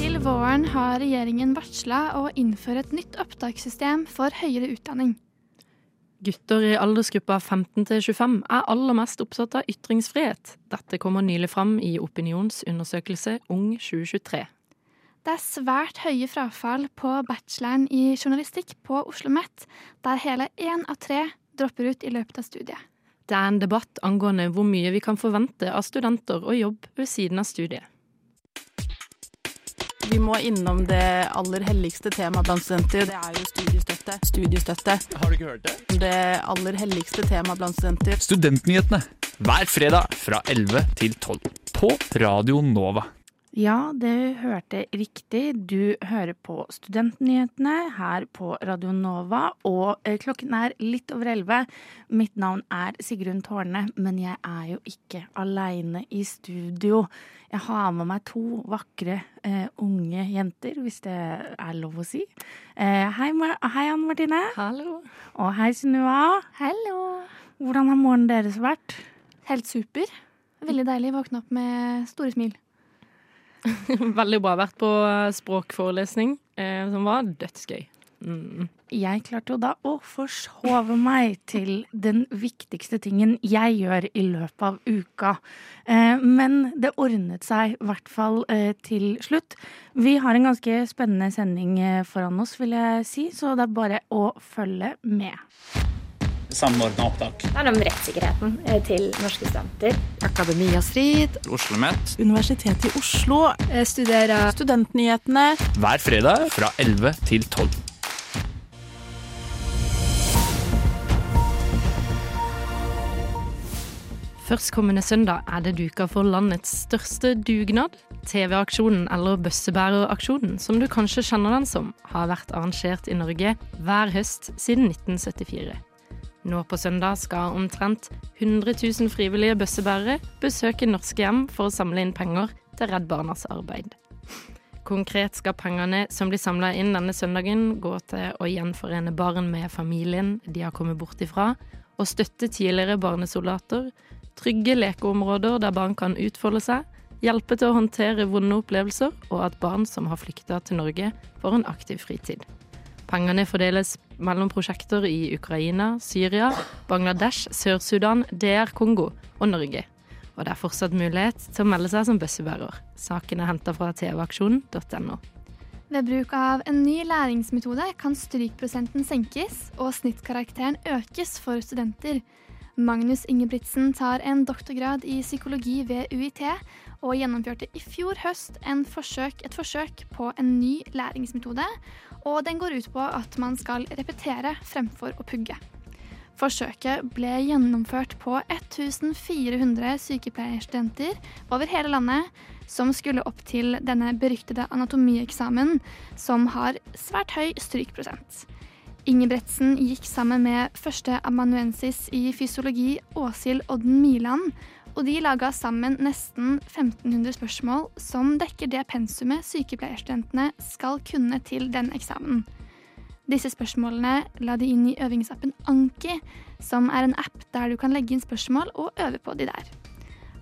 Til våren har regjeringen varsla å innføre et nytt opptakssystem for høyere utdanning. Gutter i aldersgruppa 15 til 25 er aller mest opptatt av ytringsfrihet. Dette kommer nylig fram i opinionsundersøkelse Ung 2023. Det er svært høye frafall på bacheloren i journalistikk på Oslo OsloMet, der hele én av tre dropper ut i løpet av studiet. Det er en debatt angående hvor mye vi kan forvente av studenter og jobb ved siden av studiet. Vi må innom det aller helligste temaet blant studenter. Det er jo studiestøtte. Studiestøtte. Har du ikke hørt det? Det aller helligste temaet blant studenter. Studentnyhetene hver fredag fra 11 til 12 på Radio Nova. Ja, det hørte riktig. Du hører på Studentnyhetene her på Radio Nova, og eh, klokken er litt over elleve. Mitt navn er Sigrun Tårne, men jeg er jo ikke aleine i studio. Jeg har med meg to vakre uh, unge jenter, hvis det er lov å si. Uh, hei, hei, Anne Martine. Hallo. Og hei, Sunniva. Hallo. Hvordan har morgenen deres vært? Helt super. Veldig deilig. Våkne opp med store smil. Veldig bra. Vært på språkforelesning, eh, som var dødsgøy. Mm. Jeg klarte jo da å forsove meg til den viktigste tingen jeg gjør i løpet av uka. Eh, men det ordnet seg i hvert fall eh, til slutt. Vi har en ganske spennende sending eh, foran oss, vil jeg si, så det er bare å følge med samordna opptak. Det er om rettssikkerheten eh, til norske studenter. Akademia Strid. Oslo OsloMet. Universitetet i Oslo. Studerer Studentnyhetene. Hver fredag fra 11 til 12. Førstkommende søndag er det duka for landets største dugnad. TV-aksjonen, eller bøssebæreraksjonen, som du kanskje kjenner den som, har vært arrangert i Norge hver høst siden 1974. Nå på søndag skal omtrent 100 000 frivillige bøssebærere besøke norske hjem for å samle inn penger til Redd Barnas arbeid. Konkret skal pengene som blir samla inn denne søndagen, gå til å gjenforene barn med familien de har kommet bort ifra, og støtte tidligere barnesoldater, trygge lekeområder der barn kan utfolde seg, hjelpe til å håndtere vonde opplevelser, og at barn som har flykta til Norge, får en aktiv fritid. Pengene fordeles mellom prosjekter i Ukraina, Syria, Bangladesh, Sør-Sudan, DR Kongo og Norge. Og det er fortsatt mulighet til å melde seg som bøssebærer. Saken er henta fra tvaksjonen.no. Ved bruk av en ny læringsmetode kan strykprosenten senkes og snittkarakteren økes for studenter. Magnus Ingebrigtsen tar en doktorgrad i psykologi ved UiT, og gjennomførte i fjor høst forsøk, et forsøk på en ny læringsmetode. Og den går ut på at man skal repetere fremfor å pugge. Forsøket ble gjennomført på 1400 sykepleierstudenter over hele landet, som skulle opp til denne beryktede anatomieksamen, som har svært høy strykprosent. Ingebretsen gikk sammen med førsteamanuensis i fysiologi Åshild Odden Miland, og de laga sammen nesten 1500 spørsmål som dekker det pensumet sykepleierstudentene skal kunne til den eksamen. Disse spørsmålene la de inn i øvingsappen Anki, som er en app der du kan legge inn spørsmål og øve på de der.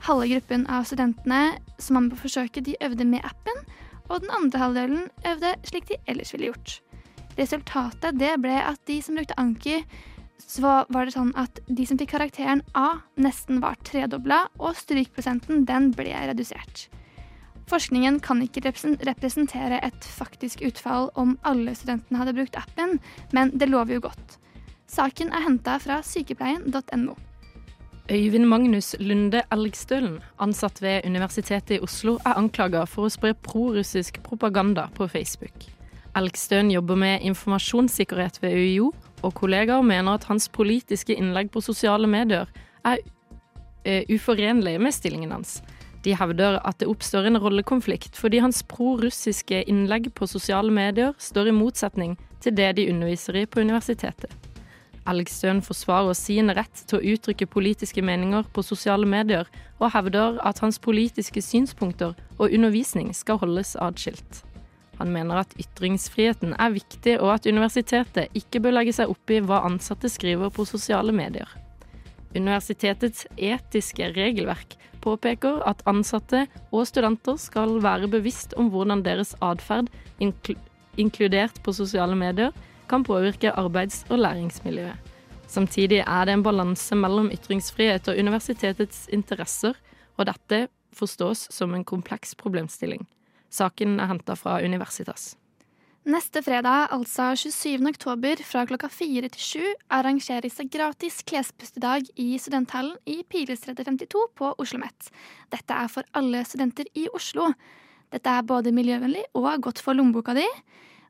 Halve gruppen av studentene som var med på forsøket, de øvde med appen, og den andre halvdelen øvde slik de ellers ville gjort. Resultatet det ble at de som brukte Anki, så var det sånn at de som fikk karakteren A, nesten var tredobla, og strykprosenten den ble redusert. Forskningen kan ikke representere et faktisk utfall om alle studentene hadde brukt appen, men det lover jo godt. Saken er henta fra sykepleien.no. Øyvind Magnus Lunde Elgstølen, ansatt ved Universitetet i Oslo, er anklaga for å spre prorussisk propaganda på Facebook. Elgstøen jobber med informasjonssikkerhet ved UiO, og kollegaer mener at hans politiske innlegg på sosiale medier er uh, uforenlige med stillingen hans. De hevder at det oppstår en rollekonflikt fordi hans prorussiske innlegg på sosiale medier står i motsetning til det de underviser i på universitetet. Elgstøen forsvarer sin rett til å uttrykke politiske meninger på sosiale medier, og hevder at hans politiske synspunkter og undervisning skal holdes atskilt. Han mener at ytringsfriheten er viktig, og at universitetet ikke bør legge seg opp i hva ansatte skriver på sosiale medier. Universitetets etiske regelverk påpeker at ansatte og studenter skal være bevisst om hvordan deres atferd, inkl inkludert på sosiale medier, kan påvirke arbeids- og læringsmiljøet. Samtidig er det en balanse mellom ytringsfrihet og universitetets interesser, og dette forstås som en kompleks problemstilling. Saken er henta fra Universitas. Neste fredag, altså 27. oktober fra klokka fire til sju, arrangeres det gratis klespustedag i studenthallen i Pilestredet 52 på Oslo OsloMet. Dette er for alle studenter i Oslo. Dette er både miljøvennlig og godt for lommeboka di.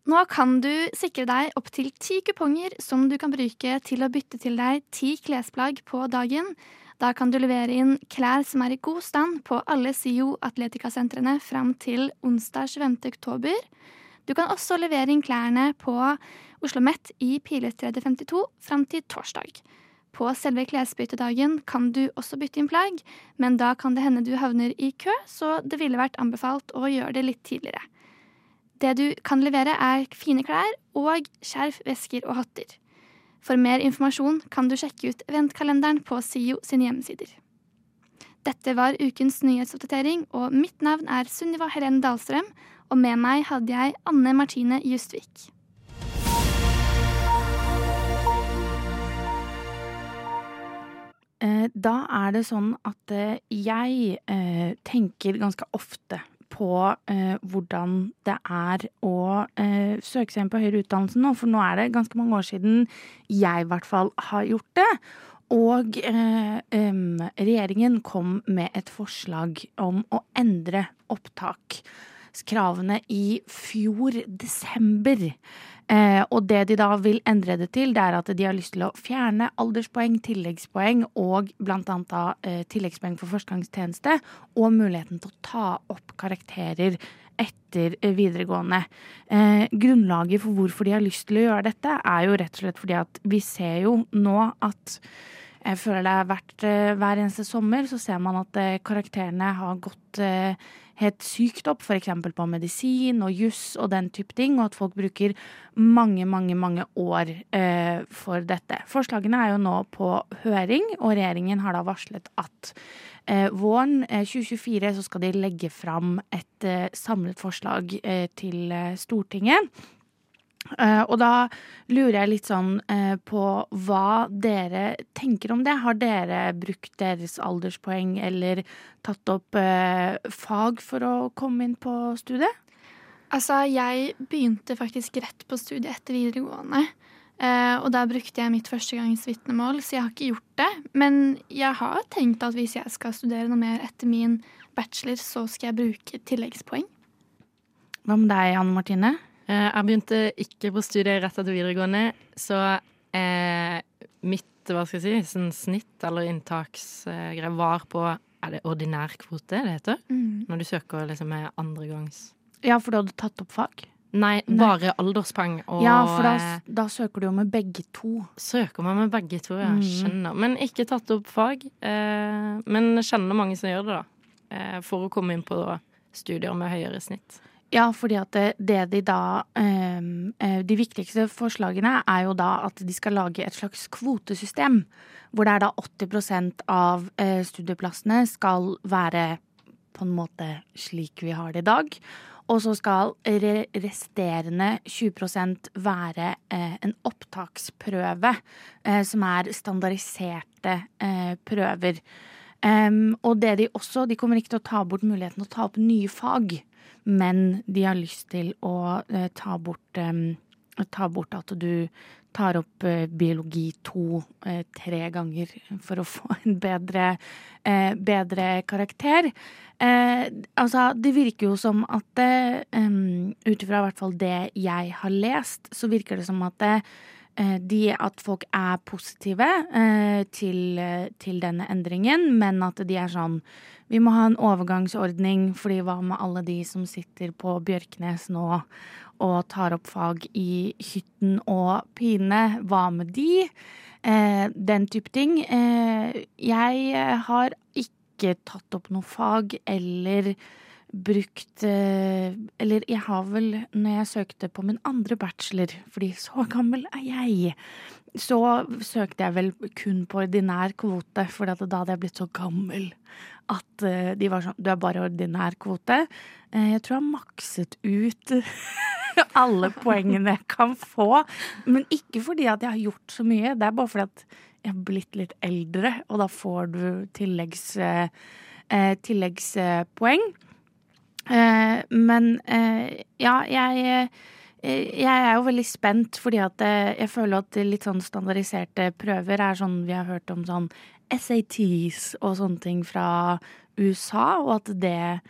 Nå kan du sikre deg opptil ti kuponger som du kan bruke til å bytte til deg ti klesplagg på dagen. Da kan du levere inn klær som er i god stand på alle SIO Atletica-sentrene fram til onsdag 25. oktober. Du kan også levere inn klærne på Oslo Met i Pilestredet 52 fram til torsdag. På selve klesbyttedagen kan du også bytte inn plagg, men da kan det hende du havner i kø, så det ville vært anbefalt å gjøre det litt tidligere. Det du kan levere, er fine klær og skjerf, vesker og hatter. For mer informasjon kan du sjekke ut eventkalenderen på SIO sine hjemmesider. Dette var ukens nyhetsoppdatering, og mitt navn er Sunniva Helen Dahlstrøm, og med meg hadde jeg Anne Martine Justvik. Eh, da er det sånn at eh, jeg eh, tenker ganske ofte på hvordan det er å søke seg inn på høyere utdannelse nå. For nå er det ganske mange år siden jeg i hvert fall har gjort det. Og regjeringen kom med et forslag om å endre opptakskravene i fjor desember. Eh, og det de da vil endre det til, det er at de har lyst til å fjerne alderspoeng, tilleggspoeng og blant annet eh, tilleggspoeng for førstegangstjeneste, og muligheten til å ta opp karakterer etter eh, videregående. Eh, grunnlaget for hvorfor de har lyst til å gjøre dette, er jo rett og slett fordi at vi ser jo nå at jeg føler det har vært eh, hver eneste sommer, så ser man at eh, karakterene har gått helt sykt opp, f.eks. på medisin og juss og den type ting, og at folk bruker mange, mange, mange år eh, for dette. Forslagene er jo nå på høring, og regjeringen har da varslet at eh, våren eh, 2024 så skal de legge fram et eh, samlet forslag eh, til eh, Stortinget. Uh, og da lurer jeg litt sånn uh, på hva dere tenker om det. Har dere brukt deres alderspoeng eller tatt opp uh, fag for å komme inn på studiet? Altså, jeg begynte faktisk rett på studiet etter videregående. og da brukte jeg mitt førstegangsvitnemål, så jeg har ikke gjort det. Men jeg har tenkt at hvis jeg skal studere noe mer etter min bachelor, så skal jeg bruke tilleggspoeng. Hva med deg, Anne Martine? Eh, jeg begynte ikke på studiet rett etter videregående, så eh, mitt hva skal jeg si, sånn snitt eller inntaksgreie var på Er det ordinær kvote det heter? Mm. Når du søker liksom med andregangs Ja, for du hadde tatt opp fag? Nei, bare alderspoeng. Og, ja, for da, eh, da, søker du jo med begge to. Søker man med begge to, ja. Mm. Skjønner. Men ikke tatt opp fag. Eh, men kjenner mange som gjør det, da. Eh, for å komme inn på studier med høyere snitt. Ja, fordi at det, de da ehm, eh, De viktigste forslagene er jo da at de skal lage et slags kvotesystem. Hvor det er da 80 av eh, studieplassene skal være på en måte slik vi har det i dag. Og så skal resterende 20 være eh, en opptaksprøve, som er standardiserte prøver. Um, og det de også De kommer ikke til å ta bort muligheten til å ta opp nye fag men de har lyst til å eh, ta bort eh, ta bort at du tar opp eh, biologi to eh, tre ganger for å få en bedre, eh, bedre karakter. Eh, altså, det virker jo som at det, ut ifra hvert fall det jeg har lest, så virker det som at de, at folk er positive til, til denne endringen, men at de er sånn vi må ha en overgangsordning, fordi hva med alle de som sitter på Bjørknes nå og tar opp fag i hytten og pine? Hva med de? Eh, den type ting. Eh, jeg har ikke tatt opp noe fag eller brukt eh, Eller jeg har vel, når jeg søkte på min andre bachelor, fordi så gammel er jeg, så søkte jeg vel kun på ordinær kvote, for da hadde jeg blitt så gammel at uh, de var sånn Du er bare ordinær kvote. Uh, jeg tror jeg har makset ut alle poengene jeg kan få. Men ikke fordi at jeg har gjort så mye, det er bare fordi at jeg har blitt litt eldre, og da får du tilleggs, tilleggspoeng. Men ja, jeg jeg er jo veldig spent, fordi at jeg føler at litt sånn standardiserte prøver er sånn vi har hørt om sånn SATs og sånne ting fra USA, og at det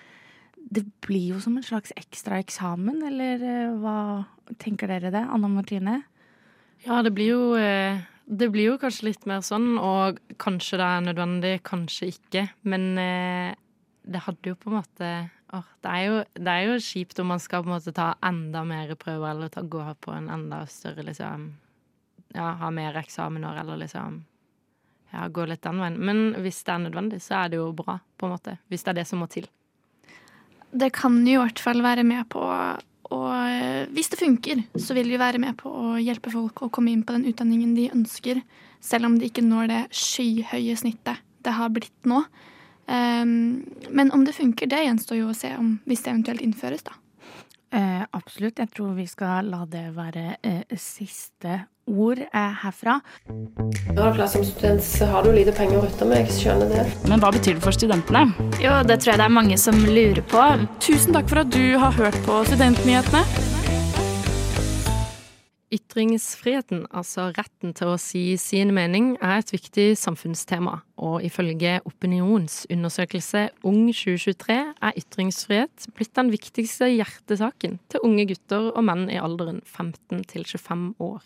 det blir jo som en slags ekstra eksamen, eller eh, hva tenker dere det? Anna Martine? Ja, det blir jo eh, Det blir jo kanskje litt mer sånn, og kanskje det er nødvendig, kanskje ikke. Men eh, det hadde jo på en måte åh, det, er jo, det er jo kjipt om man skal på en måte ta enda mer prøver, eller ta, gå på en enda større liksom Ja, ha mer eksamener, eller liksom ja, gå litt den veien. Men hvis det er nødvendig, så er det jo bra, på en måte. Hvis det er det som må til. Det kan jo i hvert fall være med på å Hvis det funker, så vil jo være med på å hjelpe folk å komme inn på den utdanningen de ønsker, selv om de ikke når det skyhøye snittet det har blitt nå. Um, men om det funker, det gjenstår jo å se om hvis det eventuelt innføres, da. Eh, absolutt. Jeg tror vi skal la det være eh, siste ord eh, herfra. Som student så har du lite penger å rutte med, jeg skjønner det. Men hva betyr det for studentene? Jo, Det tror jeg det er mange som lurer på. Tusen takk for at du har hørt på Studentnyhetene. Ytringsfriheten, altså retten til å si sin mening, er et viktig samfunnstema, og ifølge opinionsundersøkelse Ung 2023 er ytringsfrihet blitt den viktigste hjertesaken til unge gutter og menn i alderen 15 til 25 år.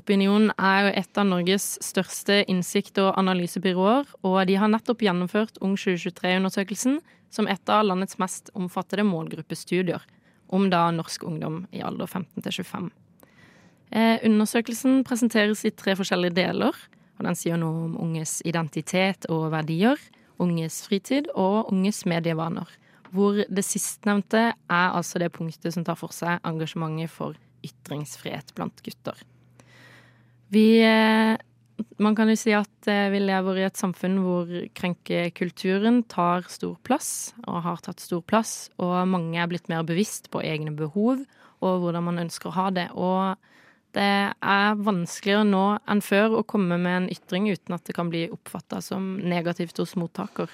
Opinion er jo et av Norges største innsikt- og analysebyråer, og de har nettopp gjennomført Ung 2023-undersøkelsen som et av landets mest omfattede målgruppestudier om da norsk ungdom i alder 15 til 25. Eh, undersøkelsen presenteres i tre forskjellige deler, og den sier noe om unges identitet og verdier, unges fritid og unges medievaner. Hvor det sistnevnte er altså det punktet som tar for seg engasjementet for ytringsfrihet blant gutter. Vi eh, Man kan jo si at eh, vi lever i et samfunn hvor krenkekulturen tar stor plass, og har tatt stor plass, og mange er blitt mer bevisst på egne behov og hvordan man ønsker å ha det. Og det er vanskeligere nå enn før å komme med en ytring uten at det kan bli oppfatta som negativt hos mottaker.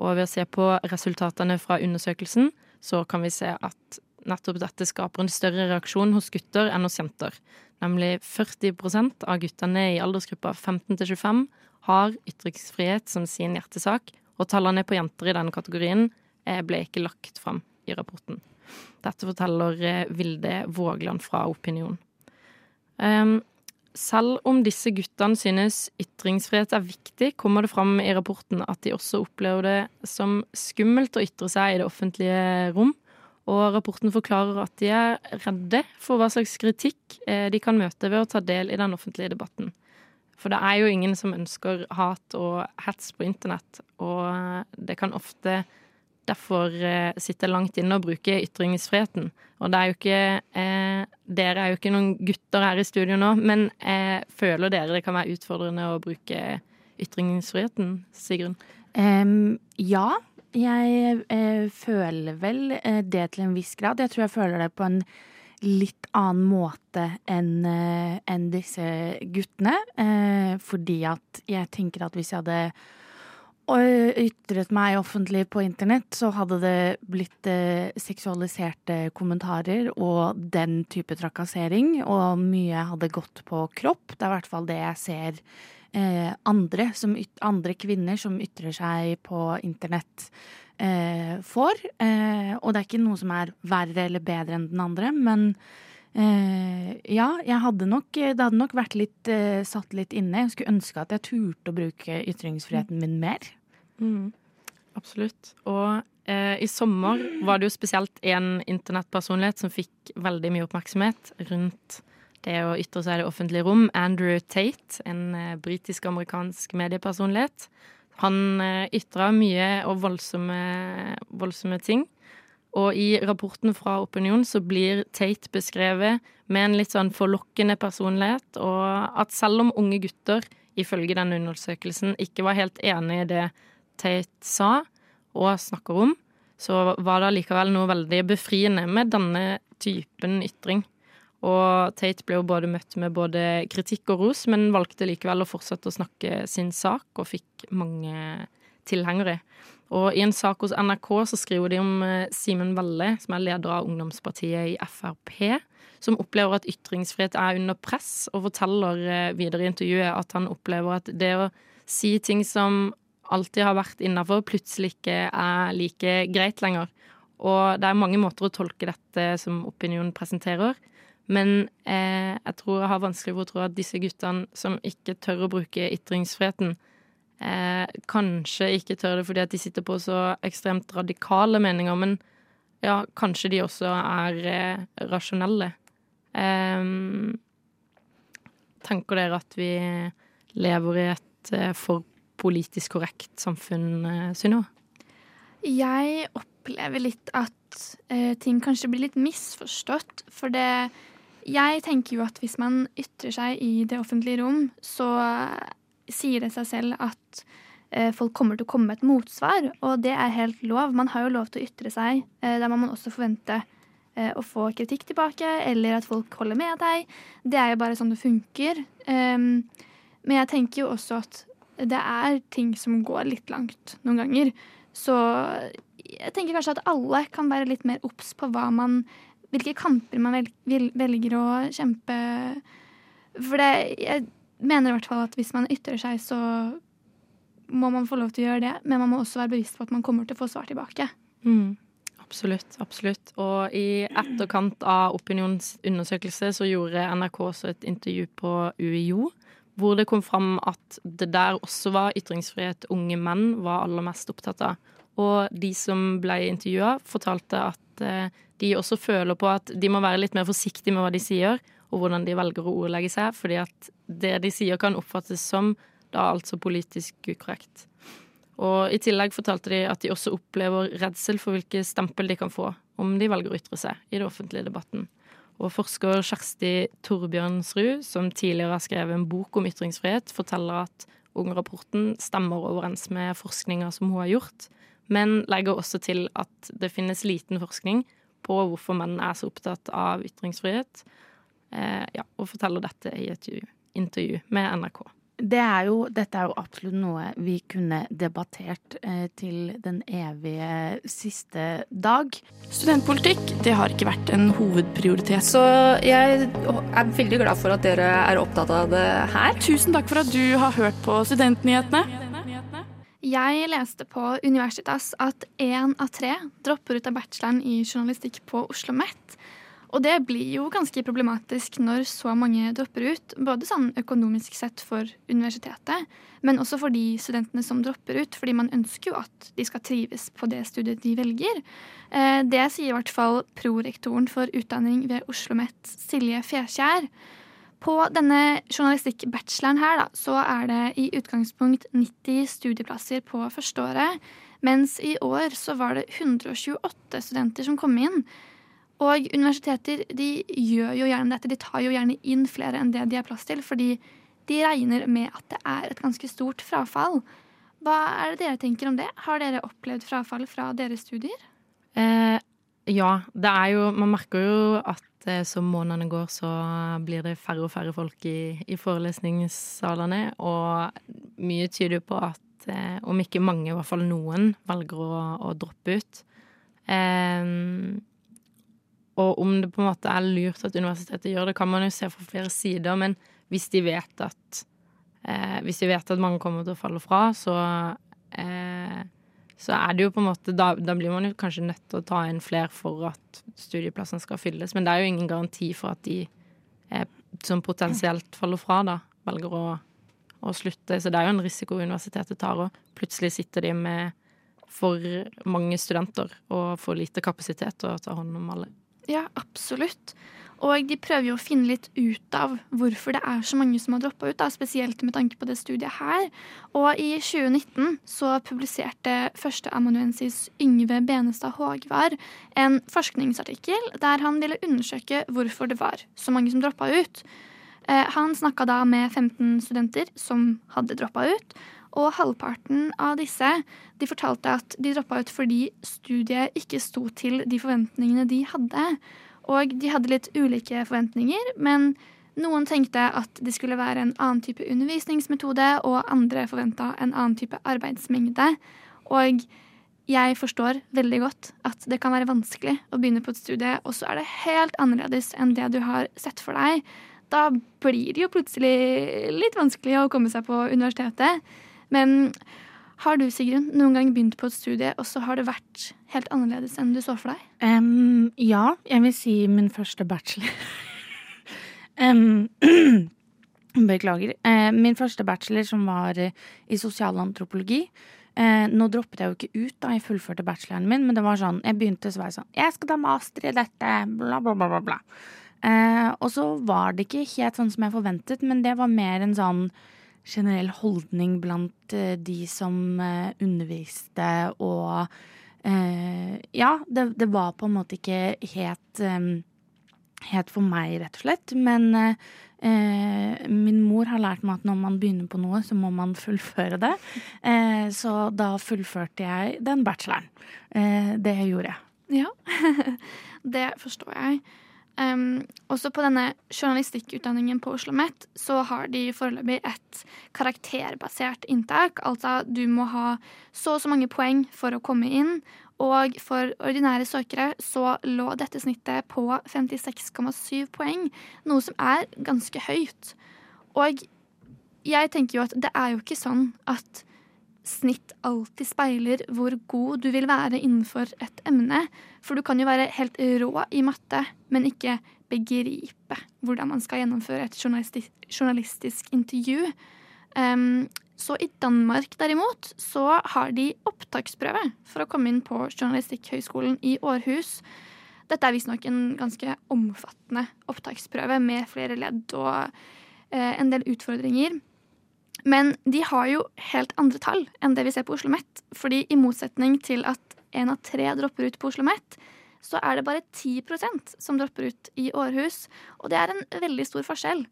Og ved å se på resultatene fra undersøkelsen, så kan vi se at nettopp dette skaper en større reaksjon hos gutter enn hos jenter. Nemlig 40% av guttene i aldersgruppa 15 til 25 har ytringsfrihet som sin hjertesak, og tallene på jenter i denne kategorien eh, ble ikke lagt fram i rapporten. Dette forteller eh, Vilde Vågland fra Opinion. Um, selv om disse guttene synes ytringsfrihet er viktig, kommer det fram i rapporten at de også opplever det som skummelt å ytre seg i det offentlige rom. Og rapporten forklarer at de er redde for hva slags kritikk eh, de kan møte ved å ta del i den offentlige debatten. For det er jo ingen som ønsker hat og hets på internett, og det kan ofte derfor sitter sitte langt inne og bruke ytringsfriheten. Og det er jo ikke eh, Dere er jo ikke noen gutter her i studio nå, men eh, føler dere det kan være utfordrende å bruke ytringsfriheten, Sigrun? Um, ja, jeg eh, føler vel eh, det til en viss grad. Jeg tror jeg føler det på en litt annen måte enn eh, en disse guttene. Eh, fordi at jeg tenker at hvis jeg hadde eh, ytret meg offentlig på internett, så hadde det blitt eh, seksualiserte kommentarer og den type trakassering, og mye hadde gått på kropp. Det er i hvert fall det jeg ser eh, andre, som, andre, kvinner som ytrer seg på internett, eh, får. Eh, og det er ikke noe som er verre eller bedre enn den andre, men Uh, ja, hadde nok, det hadde nok vært litt uh, satt litt inne. Jeg skulle ønske at jeg turte å bruke ytringsfriheten min mer. Mm. Absolutt. Og eh, i sommer var det jo spesielt en internettpersonlighet som fikk veldig mye oppmerksomhet rundt det å ytre seg i det offentlige rom. Andrew Tate, en eh, britisk-amerikansk mediepersonlighet. Han eh, ytra mye og voldsomme, voldsomme, ting. Og i rapporten fra Opinion så blir Tate beskrevet med en litt sånn forlokkende personlighet, og at selv om unge gutter ifølge den undersøkelsen ikke var helt enig i det Tate sa og snakker om, så var det likevel noe veldig befriende med denne typen ytring. Og Tate ble jo både møtt med både kritikk og ros, men valgte likevel å fortsette å snakke sin sak, og fikk mange tilhengere. Og i en sak hos NRK så skriver de om eh, Simen Velle, som er leder av ungdomspartiet i Frp, som opplever at ytringsfrihet er under press, og forteller eh, videre i intervjuet at han opplever at det å si ting som alltid har vært innafor, plutselig ikke er like greit lenger. Og det er mange måter å tolke dette som Opinion presenterer. Men eh, jeg tror jeg har vanskelig for å tro at disse guttene som ikke tør å bruke ytringsfriheten, eh, kanskje ikke tør det fordi at de sitter på så ekstremt radikale meninger, men ja, kanskje de også er eh, rasjonelle. Eh, tenker dere at vi lever i et eh, for politisk korrekt samfunn, eh, Synnøve? Jeg opplever litt at eh, ting kanskje blir litt misforstått. For det Jeg tenker jo at hvis man ytrer seg i det offentlige rom, så sier det seg selv at eh, folk kommer til å komme med et motsvar, og det er helt lov. Man har jo lov til å ytre seg. Eh, der må man også forvente eh, å få kritikk tilbake, eller at folk holder med deg. Det er jo bare sånn det funker. Um, men jeg tenker jo også at det er ting som går litt langt noen ganger. Så jeg tenker kanskje at alle kan være litt mer obs på hva man hvilke kamper man velger å kjempe. For det, jeg mener i hvert fall at hvis man ytrer seg, så må man få lov til å gjøre det. Men man må også være bevisst på at man kommer til å få svar tilbake. Mm. Absolutt. absolutt. Og i etterkant av opinionsundersøkelse så gjorde NRK også et intervju på UiO. Hvor det kom fram at det der også var ytringsfrihet unge menn var aller mest opptatt av. Og de som ble intervjua, fortalte at eh, de også føler på at de må være litt mer forsiktige med hva de sier, og hvordan de velger å ordlegge seg, fordi at det de sier kan oppfattes som da altså politisk ukorrekt. Og i tillegg fortalte de at de også opplever redsel for hvilke stempel de kan få om de velger å ytre seg i den offentlige debatten. Og forsker Kjersti Torbjørnsrud, som tidligere har skrevet en bok om ytringsfrihet, forteller at Ung-rapporten stemmer overens med forskninga som hun har gjort, men legger også til at det finnes liten forskning på hvorfor menn er så opptatt av ytringsfrihet, eh, ja, og forteller dette i et intervju med NRK. Det er jo, dette er jo absolutt noe vi kunne debattert eh, til den evige siste dag. Studentpolitikk det har ikke vært en hovedprioritet. Så jeg er veldig glad for at dere er opptatt av det her. Tusen takk for at du har hørt på Studentnyhetene. Jeg leste på Universitas at én av tre dropper ut av bacheloren i journalistikk på Oslo OsloMet. Og det blir jo ganske problematisk når så mange dropper ut. Både sånn økonomisk sett for universitetet, men også for de studentene som dropper ut. Fordi man ønsker jo at de skal trives på det studiet de velger. Eh, det sier i hvert fall prorektoren for utdanning ved Oslo OsloMet, Silje Fekjær. På denne journalistikk-bacheloren her, da, så er det i utgangspunkt 90 studieplasser på førsteåret. Mens i år så var det 128 studenter som kom inn. Og universiteter de gjør jo gjerne dette. De tar jo gjerne inn flere enn det de har plass til, fordi de regner med at det er et ganske stort frafall. Hva er det dere tenker om det? Har dere opplevd frafall fra deres studier? Eh, ja, det er jo Man merker jo at eh, som månedene går, så blir det færre og færre folk i, i forelesningssalene. Og mye tyder på at eh, om ikke mange, i hvert fall noen, velger å, å droppe ut. Eh, og om det på en måte er lurt at universitetet gjør det, kan man jo se fra flere sider. Men hvis de vet at eh, Hvis de vet at mange kommer til å falle fra, så eh, så er det jo på en måte da, da, blir man jo kanskje nødt til å ta inn flere for at studieplassene skal fylles. Men det er jo ingen garanti for at de eh, som potensielt faller fra, da, velger å, å, slutte. Så det er jo en risiko universitetet tar, og plutselig sitter de med for mange studenter og for lite kapasitet til å ta hånd om alle. Ja, absolutt. Og de prøver jo å finne litt ut av hvorfor det er så mange som har droppa ut, da, spesielt med tanke på det studiet her. Og i 2019 så publiserte førsteamanuensis Yngve Benestad Hågvar en forskningsartikkel der han ville undersøke hvorfor det var så mange som droppa ut. Eh, han snakka da med 15 studenter som hadde droppa ut. Og halvparten av disse de fortalte at de droppa ut fordi studiet ikke sto til de forventningene de hadde. Og de hadde litt ulike forventninger, men noen tenkte at det skulle være en annen type undervisningsmetode, og andre forventa en annen type arbeidsmengde. Og jeg forstår veldig godt at det kan være vanskelig å begynne på et studie, og så er det helt annerledes enn det du har sett for deg. Da blir det jo plutselig litt vanskelig å komme seg på universitetet. Men har du, Sigrun, noen gang begynt på et studie, og så har det vært helt annerledes enn du så for deg? Um, ja, jeg vil si min første bachelor. um, beklager. Uh, min første bachelor som var uh, i sosialantropologi. Uh, nå droppet jeg jo ikke ut da jeg fullførte bacheloren min, men det var sånn, jeg begynte så var jeg sånn Jeg skal ta master i dette, bla, bla, bla, bla. bla. og så var det ikke helt sånn som jeg forventet, men det var mer en sånn generell holdning blant uh, de som uh, underviste, og uh, Ja, det, det, var på en måte ikke helt, helt for meg, rett og slett. Men min mor har lært meg at når man begynner på noe, så må man fullføre det. så da fullførte jeg den bacheloren. det gjorde jeg. Ja, det forstår jeg. Um, også på denne journalistikkutdanningen på Oslo OsloMet så har de foreløpig et karakterbasert inntak. Altså du må ha så og så mange poeng for å komme inn. Og for ordinære søkere så lå dette snittet på 56,7 poeng, noe som er ganske høyt. Og jeg tenker jo at det er jo ikke sånn at snitt alltid speiler hvor god du vil være innenfor et emne. For du kan jo være helt rå i matte, men ikke begripe hvordan man skal gjennomføre et journalistisk, journalistisk intervju. Um, så i Danmark derimot så har de opptaksprøve for å komme inn på Journalistikkhøgskolen i Århus. Dette er visstnok en ganske omfattende opptaksprøve med flere ledd og eh, en del utfordringer. Men de har jo helt andre tall enn det vi ser på Oslo OsloMet. Fordi i motsetning til at én av tre dropper ut på Oslo OsloMet, så er det bare 10% som dropper ut i Århus. Og det er en veldig stor forskjell.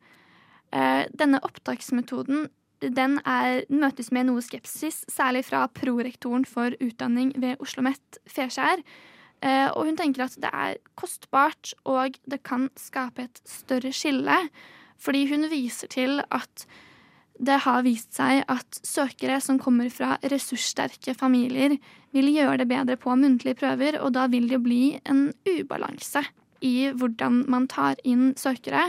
Eh, denne opptaksmetoden den er, møtes med noe skepsis, særlig fra prorektoren for utdanning ved Oslo OsloMet, Feskjær. Eh, og hun tenker at det er kostbart, og det kan skape et større skille. Fordi hun viser til at det har vist seg at søkere som kommer fra ressurssterke familier, vil gjøre det bedre på muntlige prøver, og da vil det bli en ubalanse i hvordan man tar inn søkere.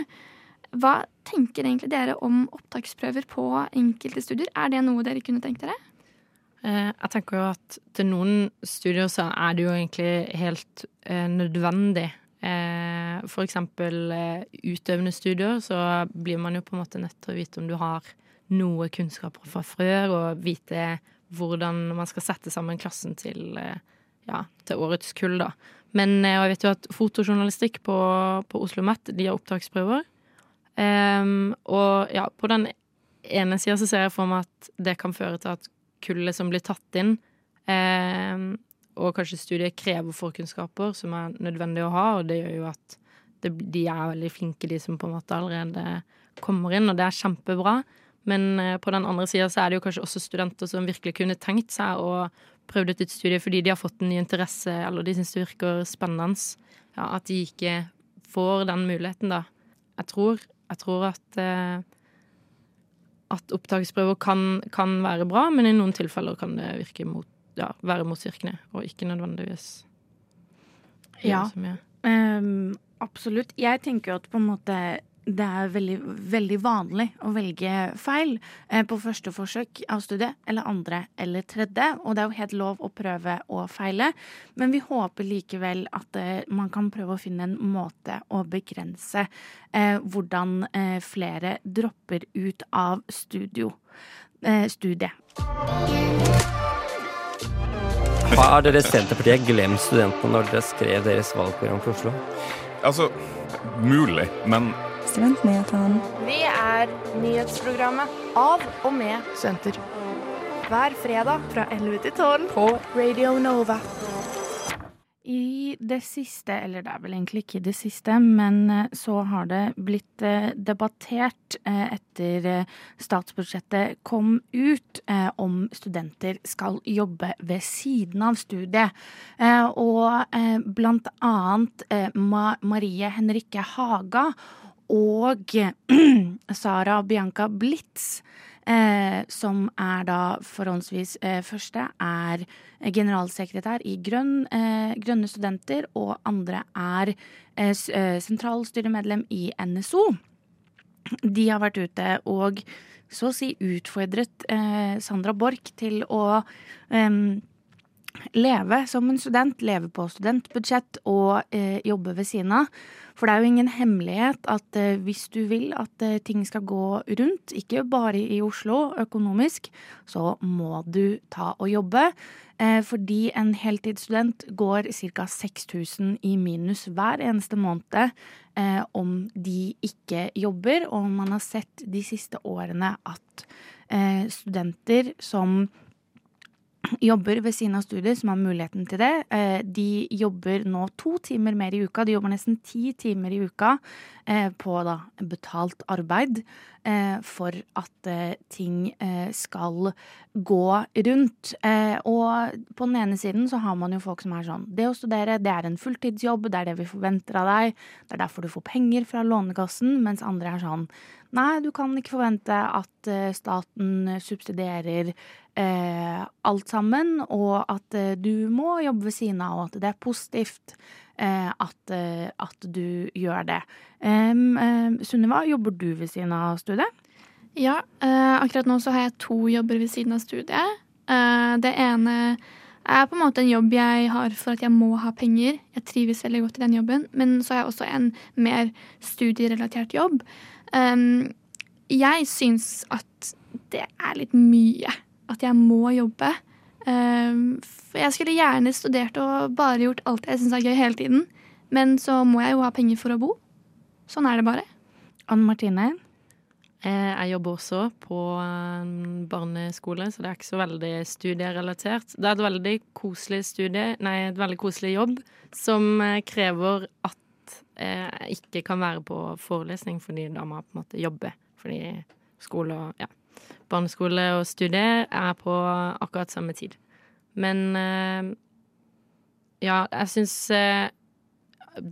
Hva tenker egentlig dere om opptaksprøver på enkelte studier? Er det noe dere kunne tenkt dere? Eh, jeg tenker jo at til noen studier så er det jo egentlig helt eh, nødvendig. Eh, for eksempel utøvende studier, så blir man jo på en måte nødt til å vite om du har noe kunnskaper fra før og vite hvordan man skal sette sammen klassen til, eh, ja, til årets kull, da. Men eh, jeg vet jo at fotojournalistikk på, på Oslo Met, de har opptaksprøver. Um, og ja, på den ene sida så ser jeg for meg at det kan føre til at kullet som blir tatt inn, um, og kanskje studiet krever forkunnskaper som er nødvendig å ha, og det gjør jo at det, de er veldig flinke, de som på en måte allerede kommer inn, og det er kjempebra. Men eh, på den andre sida så er det jo kanskje også studenter som virkelig kunne tenkt seg å prøve ut et studie fordi de har fått en ny interesse, eller de syns det virker spennende. Ja, at de ikke får den muligheten, da. Jeg tror, jeg tror at eh, at opptaksprøver kan, kan, være bra, men i noen tilfeller kan det virke mot, ja, være motvirkende, og ikke nødvendigvis ja, um, absolutt. Jeg tenker jo at på en måte det er veldig, veldig, vanlig å velge feil eh, på første forsøk av studiet, eller andre eller tredje. Og det er jo helt lov å prøve å feile, men vi håper likevel at eh, man kan prøve å finne en måte å begrense eh, hvordan flere dropper ut av studio, eh, studiet. Har dere Senterpartiet glemt studentene når dere skrev deres valgprogram for Oslo? Altså, mulig, men Studentnyhetene. Vi er nyhetsprogrammet av og med studenter. Hver fredag fra 11 til 12 på Radio Nova. I det siste, eller det er vel egentlig ikke det siste, men eh, så har det blitt eh, debattert eh, etter statsbudsjettet kom ut om studenter skal jobbe ved siden av studiet. Og blant annet Marie Henrikke Haga og Sara Bianca Blitz Eh, som er da forhåndsvis eh, første er generalsekretær i Grønn, eh, Grønne studenter, og andre er eh, eh, sentralstyremedlem i NSO. De har vært ute og så å si utfordret eh, Sandra Borch til å leve som en student, leve på studentbudsjett og jobbe ved siden av. For det er jo ingen hemmelighet at eh, hvis du vil at eh, ting skal gå rundt, ikke bare i Oslo økonomisk, så må du ta og jobbe. Eh, fordi en heltidsstudent går ca. 6000 i minus hver eneste måned om de ikke jobber. Og man har sett de siste årene at studenter som jobber ved siden av studier, som har muligheten til det. Eh, de jobber nå to timer mer i uka. De jobber nesten ti timer i uka eh, på da betalt arbeid for at ting skal gå rundt. Og på den ene siden så har man jo folk som er sånn Det å studere, det er en fulltidsjobb, det er det vi forventer av deg. Det er derfor du får penger fra Lånekassen. Mens andre er sånn Nei, du kan ikke forvente at staten subsidierer eh, alt sammen, og at eh, du må jobbe ved siden av, og at det er positivt eh, at, eh, at, du gjør det. Sunniva, jobber du ved siden av studiet? Ja, eh, akkurat nå så har jeg to jobber ved siden av studiet. Eh, det ene er på en måte en jobb jeg har for at jeg må ha penger. Jeg trives veldig godt i den jobben. Men så har jeg også en mer studierelatert jobb. jeg syns at det er litt mye at jeg må jobbe. Ehm, for jeg skulle gjerne studert og bare gjort alt jeg syns er gøy hele tiden. Men så må jeg jo ha penger for å bo. Sånn er det bare. Anne Martine? Eh, jeg jobber også på barneskole, så det er ikke så veldig studierelatert. Det er et veldig koselig studie, nei, et veldig koselig jobb som eh, krever at jeg ikke kan være på forelesning, fordi da må jeg på en måte jobbe. Fordi skole og ja barneskole og studie er på akkurat samme tid. Men eh, ja, jeg syns eh,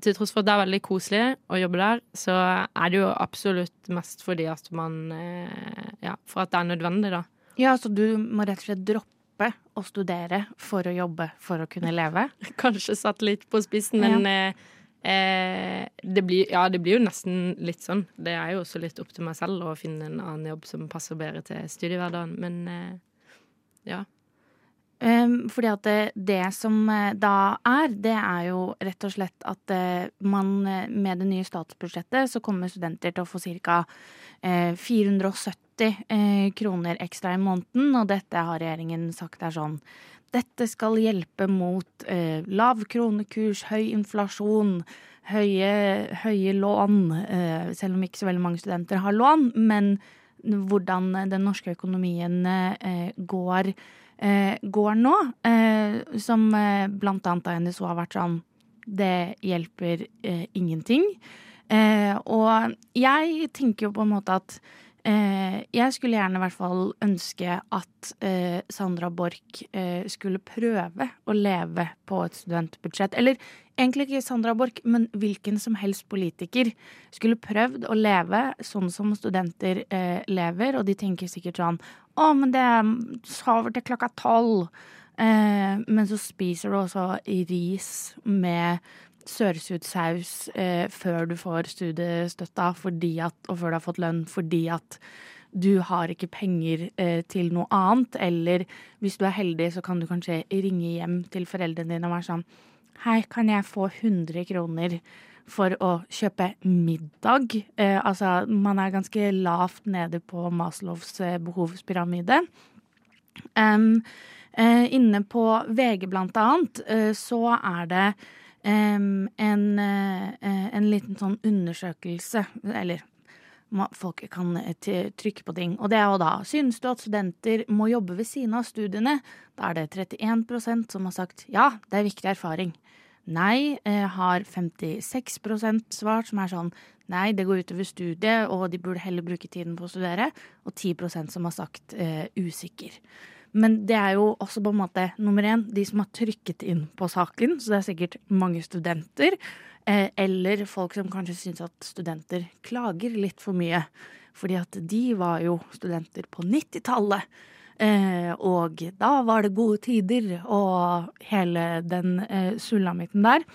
Til tross for at det er veldig koselig å jobbe der, så er det jo absolutt mest fordi at man eh, Ja, for at det er nødvendig, da. Ja, så du må rett og slett droppe å studere for å jobbe for å kunne leve? Kanskje satt litt på spissen, men ja. Eh, det blir, ja, det blir jo nesten litt sånn. Det er jo også litt opp til meg selv å finne en annen jobb som passer bedre til studiehverdagen, men eh, ja. Um, fordi at det, det, som eh, da er, det er jo rett og slett at uh, man med det nye statsbudsjettet så kommer studenter til å få ca. Uh, 470 uh, kroner ekstra i måneden, og dette har regjeringen sagt er sånn dette skal hjelpe mot eh, lav kronekurs, høy inflasjon, høye, høye lån. Eh, selv om ikke så veldig mange studenter har lån. Men hvordan den norske økonomien eh, går, eh, går, nå. Eh, som eh, blant annet NSO har vært sånn Det hjelper ingenting. og jeg tenker jo på en måte at Eh, jeg skulle gjerne i hvert fall ønske at eh, Sandra Borch eh, skulle prøve å leve på et studentbudsjett. Eller egentlig ikke Sandra Borch, men hvilken som helst politiker skulle prøvd å leve sånn som studenter lever, og de tenker sikkert sånn Å, men det sover til klokka tolv. men så spiser du også ris med sørsudsaus eh, før du får studiestøtta at, og før du har fått lønn fordi at du har ikke penger eh, til noe annet. Eller hvis du er heldig, så kan du kanskje ringe hjem til foreldrene dine og være sånn Hei, kan jeg få 100 kroner for å kjøpe middag? Eh, altså, man er ganske lavt nede på Maslows eh, behovspyramide. Um, inne på VG blant annet, eh, så er det en, en liten sånn undersøkelse, eller folk kan trykke på ting. Og det er jo da Synes du at studenter må jobbe ved siden av studiene? Da er det 31% som har sagt ja, det er viktig erfaring. Nei har 56% svart, som er sånn nei, det går utover studiet, og de burde heller bruke tiden på å studere. Og 10% som har sagt uh, usikker. Men det er jo også på en måte nummer én de som har trykket inn på saken, så det er sikkert mange studenter. Eh, eller folk som kanskje syns at studenter klager litt for mye. Fordi at de var jo studenter på 90-tallet. Eh, og da var det gode tider og hele den eh, sulamitten der.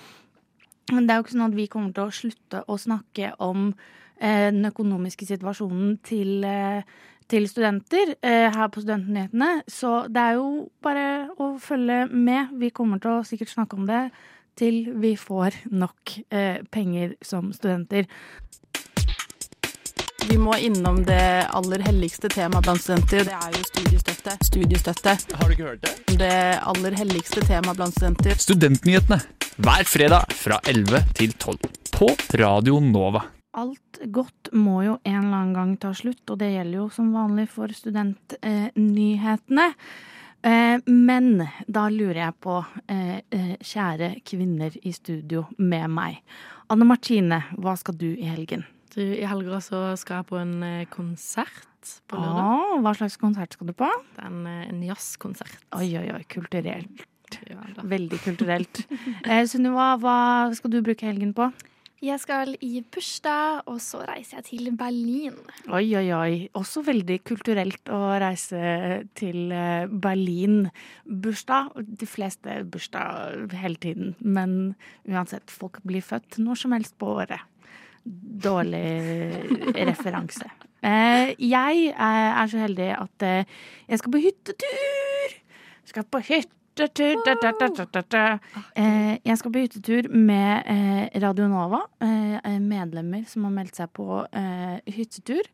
Men det er jo ikke sånn at vi kommer til å slutte å snakke om eh, den økonomiske situasjonen til, eh, til studenter eh, her på Studentnyhetene. Så det er jo bare å følge med. Vi kommer til å sikkert snakke om det til vi får nok eh, penger som studenter. Vi må innom det aller helligste temaet blant studenter. Det er jo studiestøtte. Studiestøtte. Har du ikke hørt det? Det aller helligste temaet blant studenter. Studentnyhetene hver fredag fra 11 til 12 på Radio Nova. Alt godt må jo en eller annen gang ta slutt, og det gjelder jo som vanlig for studentnyhetene. Eh, Eh, men da lurer jeg på, eh, eh, kjære kvinner i studio med meg. Anne Martine, hva skal du i helgen? Du, I helga så skal jeg på en konsert på lørdag. Ah, hva slags konsert skal du på? Det er en, en jazzkonsert. Oi, oi, oi. Kulturelt. Ja, Veldig kulturelt. eh, Sunniva, hva skal du bruke helgen på? Jeg skal i bursdag, og så reiser jeg til Berlin. Oi, oi, oi. Også veldig kulturelt å reise til eh, Berlin. Bursdag. De fleste bursdag hele tiden. Men uansett, folk blir født når som helst på året. Dårlig referanse. Eh, jeg er så heldig at eh, jeg skal på hyttetur! Jeg skal på hytte Eh, jeg skal på hyttetur med Radio Nova. Medlemmer som har meldt seg på hyttetur.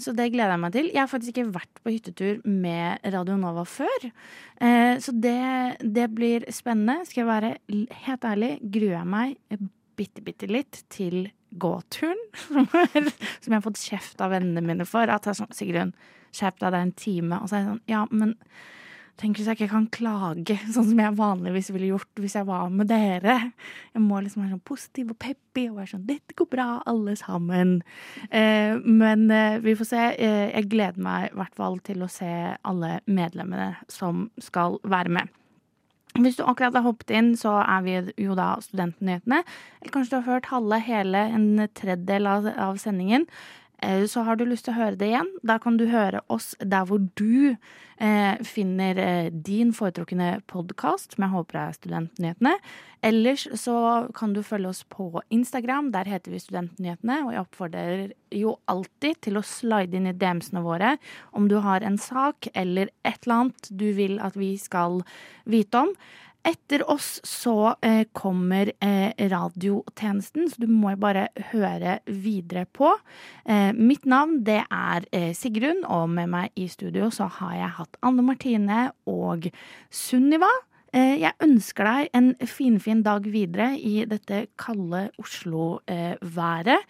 Så det gleder jeg meg til. Jeg har faktisk ikke vært på hyttetur med Radio Nova før. Så det, det blir spennende. Skal jeg være helt ærlig, gruer jeg meg bitte, bitte litt til gåturen. Som jeg har fått kjeft av vennene mine for. At jeg sånn Sigrun, skjerp deg, det er en time. Og så er jeg sånn Ja, men Tenk hvis jeg ikke kan klage sånn som jeg vanligvis ville gjort hvis jeg var med dere. Jeg må liksom være sånn positiv og peppy og være sånn 'Dette går bra, alle sammen'. Eh, men eh, vi får se. Eh, jeg gleder meg i hvert fall til å se alle medlemmene som skal være med. Hvis du akkurat har hoppet inn, så er vi jo da Studentnyhetene. Eller kanskje du har hørt halve, hele, en tredjedel av, av sendingen. Eh, så har du lyst til å høre det igjen, da kan du høre oss der hvor du eh, finner eh, din foretrukne podkast, som jeg håper er Studentnyhetene. Ellers så kan du følge oss på Instagram, der heter vi Studentnyhetene. Og jeg oppfordrer jo alltid til å slide inn i DM-ene våre om du har en sak eller et eller annet du vil at vi skal vite om. Etter oss så eh, kommer eh, radiotjenesten, så du må bare høre videre på. Eh, mitt navn det er eh, Sigrun, og med meg i studio så har jeg hatt Anne Martine og Sunniva. Eh, jeg ønsker deg en finfin fin dag videre i dette kalde Oslo-været.